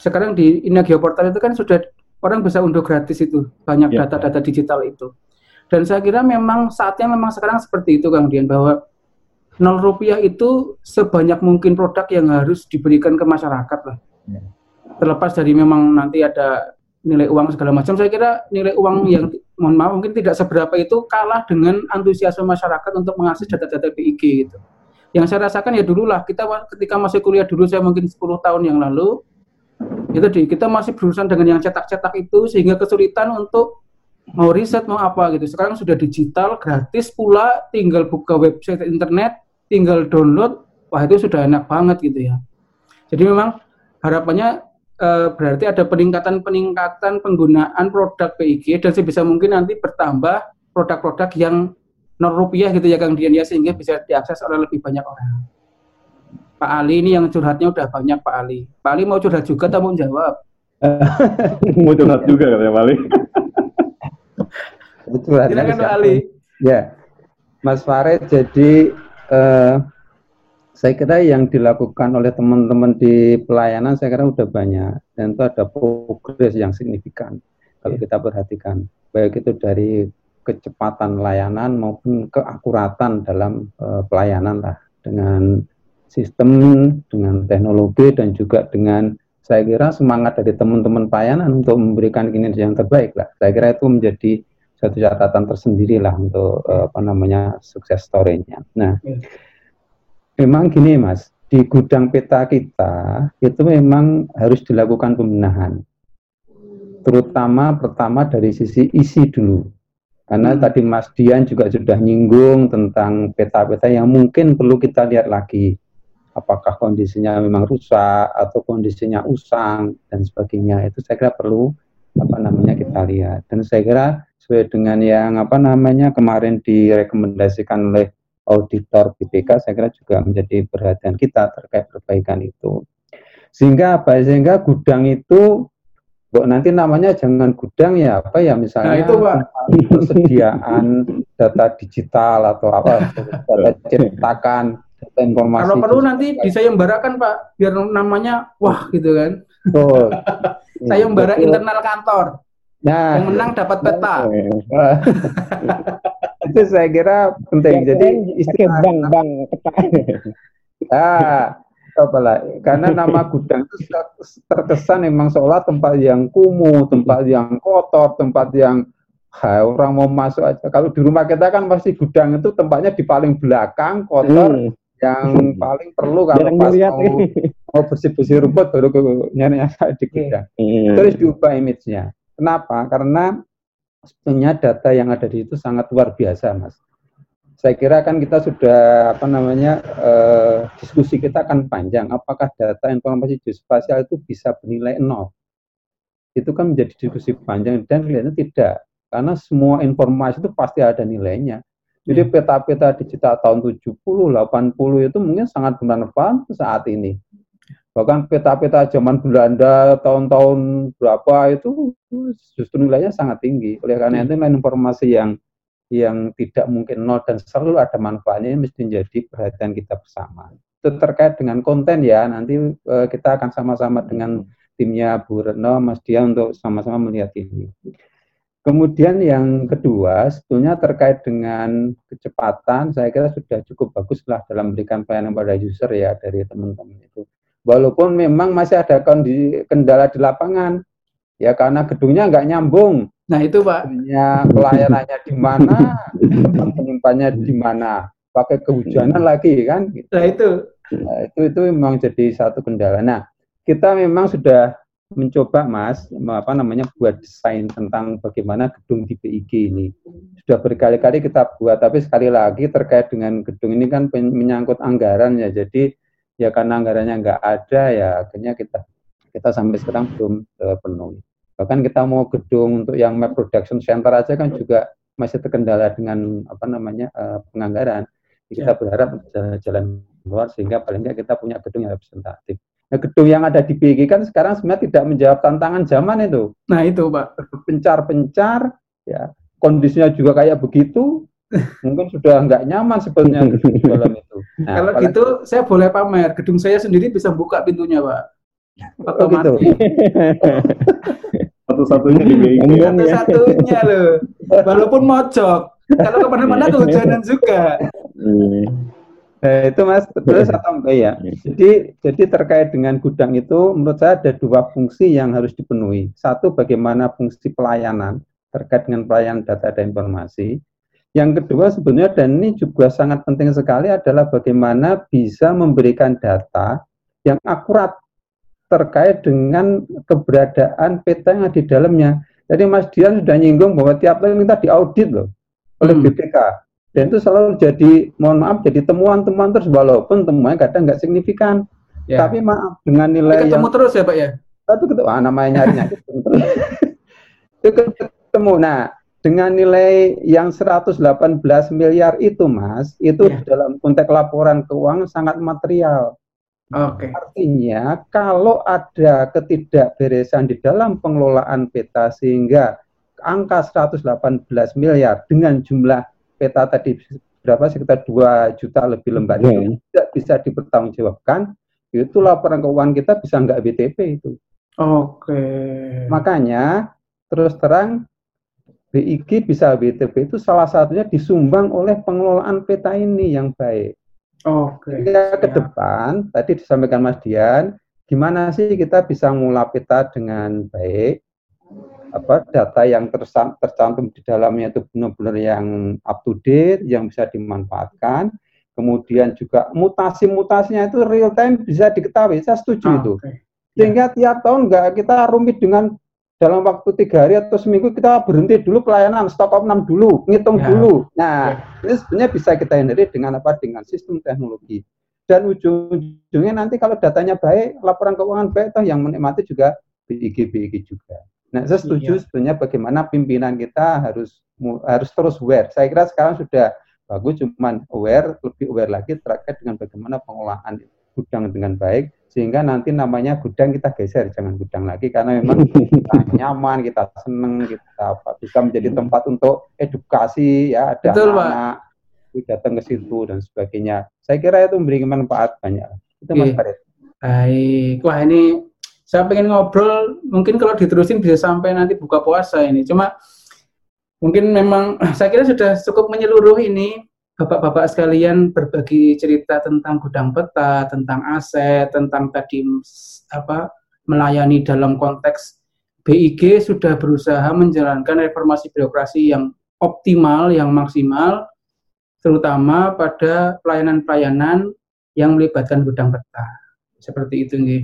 sekarang di Inagio Portal itu kan sudah orang bisa unduh gratis itu banyak ya. data-data ya. digital itu. Dan saya kira memang saatnya memang sekarang seperti itu Kang Dian bahwa nol rupiah itu sebanyak mungkin produk yang harus diberikan ke masyarakat lah. Ya. Terlepas dari memang nanti ada nilai uang segala macam, saya kira nilai uang yang mohon maaf mungkin tidak seberapa itu kalah dengan antusiasme masyarakat untuk mengakses data-data BIG gitu. Yang saya rasakan ya dulu lah kita ketika masih kuliah dulu saya mungkin 10 tahun yang lalu itu di kita masih berurusan dengan yang cetak-cetak itu sehingga kesulitan untuk mau riset mau apa gitu. Sekarang sudah digital gratis pula tinggal buka website internet, tinggal download, wah itu sudah enak banget gitu ya. Jadi memang harapannya uh, berarti ada peningkatan-peningkatan penggunaan produk PIG dan sebisa mungkin nanti bertambah produk-produk yang non rupiah gitu ya Kang Dian ya sehingga bisa diakses oleh lebih banyak orang. Pak Ali ini yang curhatnya udah banyak Pak Ali. Pak Ali mau curhat juga atau mau jawab? mau curhat juga katanya Pak Ali. Curhat Silakan Pak Ali. Ya, Mas Farid jadi uh, saya kira yang dilakukan oleh teman-teman di pelayanan saya kira sudah banyak. Dan itu ada progres yang signifikan kalau iya. kita perhatikan. Baik itu dari kecepatan layanan maupun keakuratan dalam uh, pelayanan lah. Dengan sistem dengan teknologi dan juga dengan saya kira semangat dari teman-teman pelayanan untuk memberikan kinerja yang terbaik lah. Saya kira itu menjadi satu catatan tersendiri lah untuk uh, apa namanya sukses story-nya. Nah, yeah memang gini mas, di gudang peta kita itu memang harus dilakukan pembenahan. Terutama pertama dari sisi isi dulu. Karena hmm. tadi Mas Dian juga sudah nyinggung tentang peta-peta yang mungkin perlu kita lihat lagi. Apakah kondisinya memang rusak atau kondisinya usang dan sebagainya. Itu saya kira perlu apa namanya kita lihat. Dan saya kira sesuai dengan yang apa namanya kemarin direkomendasikan oleh auditor BPK saya kira juga menjadi perhatian kita terkait perbaikan itu. Sehingga apa? Sehingga gudang itu Kok nanti namanya jangan gudang ya apa ya misalnya nah, itu, Pak. persediaan data digital atau apa data cetakan data informasi. Kalau perlu nanti disayembarakan Pak biar namanya wah gitu kan. Oh. Sayembara internal kantor. Nah, yang menang dapat peta. itu saya kira penting. Jadi istilah bang bang ah, apalah karena nama gudang itu terkesan memang seolah tempat yang kumuh, tempat yang kotor, tempat yang ha, orang mau masuk aja. Kalau di rumah kita kan pasti gudang itu tempatnya di paling belakang, kotor, hmm. yang paling perlu kalau Jarang pas mau, mau bersih-bersih rumput baru ke nyari di gudang. Hmm. Terus diubah image-nya. Kenapa? Karena sebenarnya data yang ada di situ sangat luar biasa, Mas. Saya kira kan kita sudah apa namanya eh, diskusi kita akan panjang. Apakah data informasi geospasial itu bisa bernilai nol? Itu kan menjadi diskusi panjang dan kelihatannya tidak, karena semua informasi itu pasti ada nilainya. Jadi hmm. peta-peta digital tahun 70, 80 itu mungkin sangat bermanfaat saat ini bahkan peta-peta zaman Belanda tahun-tahun berapa itu justru nilainya sangat tinggi. Oleh karena itu nilai informasi yang yang tidak mungkin nol dan selalu ada manfaatnya mesti menjadi perhatian kita bersama. Itu terkait dengan konten ya. Nanti uh, kita akan sama-sama dengan timnya Bu Retno, Mas Dia untuk sama-sama melihat ini. Kemudian yang kedua, sebetulnya terkait dengan kecepatan, saya kira sudah cukup baguslah dalam memberikan pelayanan pada user ya dari teman-teman itu. Walaupun memang masih ada kondisi kendala di lapangan, ya karena gedungnya nggak nyambung. Nah itu pak. Ya, pelayanannya di mana, penyimpannya di mana, pakai kehujanan lagi kan? Nah itu. Nah, itu itu memang jadi satu kendala. Nah kita memang sudah mencoba Mas apa namanya buat desain tentang bagaimana gedung di BIG ini. Sudah berkali-kali kita buat tapi sekali lagi terkait dengan gedung ini kan menyangkut anggaran ya. Jadi ya karena anggarannya nggak ada ya akhirnya kita kita sampai sekarang belum terpenuhi. Bahkan kita mau gedung untuk yang map production center aja kan juga masih terkendala dengan apa namanya uh, penganggaran. Jadi kita ya. berharap jalan luar sehingga paling nggak kita punya gedung yang representatif. Nah, gedung yang ada di BG kan sekarang sebenarnya tidak menjawab tantangan zaman itu. Nah itu Pak. Pencar-pencar, ya kondisinya juga kayak begitu, mungkin sudah nggak nyaman sebenarnya di dalam itu. Nah, Kalau apalagi... gitu saya boleh pamer, gedung saya sendiri bisa buka pintunya Pak. Oh, gitu. Satu-satunya di BG. Satu-satunya loh. Walaupun mojok. Kalau ke mana-mana kehujanan juga. Iya. Nah, itu Mas terus atau enggak ya? Jadi jadi terkait dengan gudang itu menurut saya ada dua fungsi yang harus dipenuhi. Satu bagaimana fungsi pelayanan terkait dengan pelayanan data dan informasi. Yang kedua sebenarnya dan ini juga sangat penting sekali adalah bagaimana bisa memberikan data yang akurat terkait dengan keberadaan peta yang ada di dalamnya. Jadi Mas Dian sudah nyinggung bahwa tiap tahun kita diaudit loh oleh hmm. BPK dan itu selalu jadi mohon maaf jadi temuan-temuan terus walaupun temuannya kadang nggak signifikan ya. tapi maaf dengan nilai tapi ketemu yang, terus ya pak ya tapi ketemu ah, namanya nyarinya itu ketemu nah dengan nilai yang 118 miliar itu mas itu ya. dalam konteks laporan keuangan sangat material Oke. Okay. Artinya kalau ada ketidakberesan di dalam pengelolaan peta sehingga angka 118 miliar dengan jumlah peta tadi berapa sekitar 2 juta lebih lembar yeah. itu tidak bisa dipertanggungjawabkan, itu laporan keuangan kita bisa nggak BTP itu. Oke. Okay. Makanya terus terang BIG bisa BTP itu salah satunya disumbang oleh pengelolaan peta ini yang baik. Oke. Okay. ke depan tadi disampaikan Mas Dian, gimana sih kita bisa mengolah peta dengan baik apa data yang tercantum di dalamnya itu benar-benar yang up to date, yang bisa dimanfaatkan. Kemudian juga mutasi-mutasinya itu real time bisa diketahui. Saya setuju ah, itu. Okay. Sehingga ya. tiap tahun nggak kita rumit dengan dalam waktu tiga hari atau seminggu kita berhenti dulu pelayanan stop of 6 dulu, ngitung ya. dulu. Nah, ya. ini sebenarnya bisa kita hindari dengan apa? Dengan sistem teknologi. Dan ujung-ujungnya nanti kalau datanya baik, laporan keuangan baik, toh yang menikmati juga BIG BIG juga. Nah, saya setuju iya. sebenarnya bagaimana pimpinan kita harus harus terus aware. Saya kira sekarang sudah bagus, cuman aware, lebih aware lagi terkait dengan bagaimana pengolahan gudang dengan baik, sehingga nanti namanya gudang kita geser, jangan gudang lagi, karena memang kita nyaman, kita seneng, kita apa, bisa menjadi tempat untuk edukasi, ya ada Betul, anak, Pak. datang ke situ dan sebagainya. Saya kira itu memberikan manfaat banyak. Itu Mas Farid. Baik, wah ini saya pengen ngobrol mungkin kalau diterusin bisa sampai nanti buka puasa ini cuma mungkin memang saya kira sudah cukup menyeluruh ini bapak-bapak sekalian berbagi cerita tentang gudang peta tentang aset tentang tadi apa melayani dalam konteks BIG sudah berusaha menjalankan reformasi birokrasi yang optimal yang maksimal terutama pada pelayanan-pelayanan yang melibatkan gudang peta seperti itu nih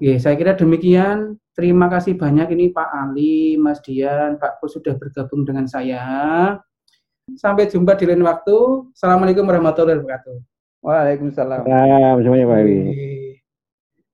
Oke, saya kira demikian. Terima kasih banyak ini Pak Ali, Mas Dian, Pak Pus sudah bergabung dengan saya. Sampai jumpa di lain waktu. Assalamualaikum warahmatullahi wabarakatuh. Waalaikumsalam. Waalaikumsalam Pak Ali.